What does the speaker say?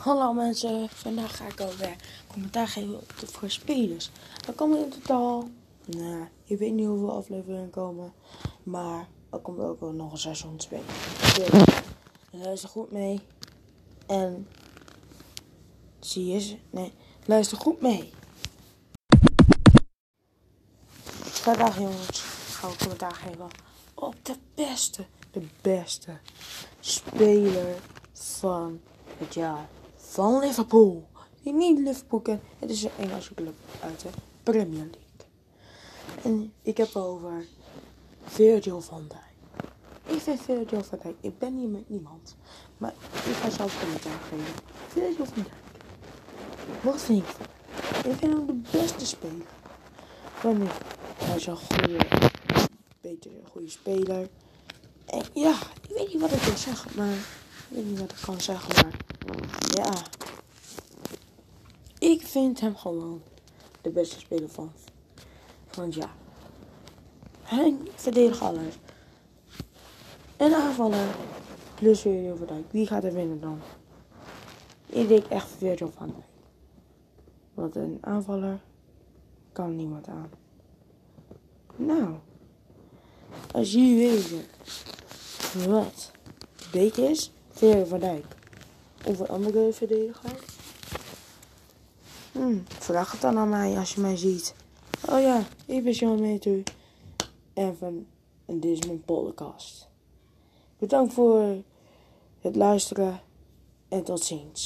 Hallo mensen, vandaag ga ik alweer commentaar geven op de voor spelers. Er komen in totaal, nou, ik weet niet hoeveel afleveringen komen, maar er komt ook wel nog een seizoen 2. Dus luister goed mee en zie je, nee, luister goed mee. Vandaag jongens, gaan we commentaar geven op de beste, de beste speler van het jaar van Liverpool. Die niet Liverpool het is een Engelse club uit de Premier League. En ik heb over Virgil van Dijk. Ik vind Virgil van Dijk, ik ben hier met niemand. Maar ik ga zelf commentaar geven. Virgil van Dijk. Wat vind ik van Ik vind hem de beste speler. Van ik. Hij is een goede, beter een goede speler. En ja, ik weet niet wat ik wil zeggen, maar ik weet niet wat ik kan zeggen, maar ja. Ik vind hem gewoon de beste speler van, het jaar. Hij verdedigt alles. Een aanvaller plus Virgil van Dijk. Wie gaat er winnen dan? Ik denk echt Virgil van Dijk. Want een aanvaller kan niemand aan. Nou, als jullie weten wat beter is, Virgil van Dijk een andere verdediger. Hmm, vraag het dan aan mij als je mij ziet. Oh ja, ik ben Jan Meter. En, van, en dit is mijn podcast. Bedankt voor het luisteren en tot ziens.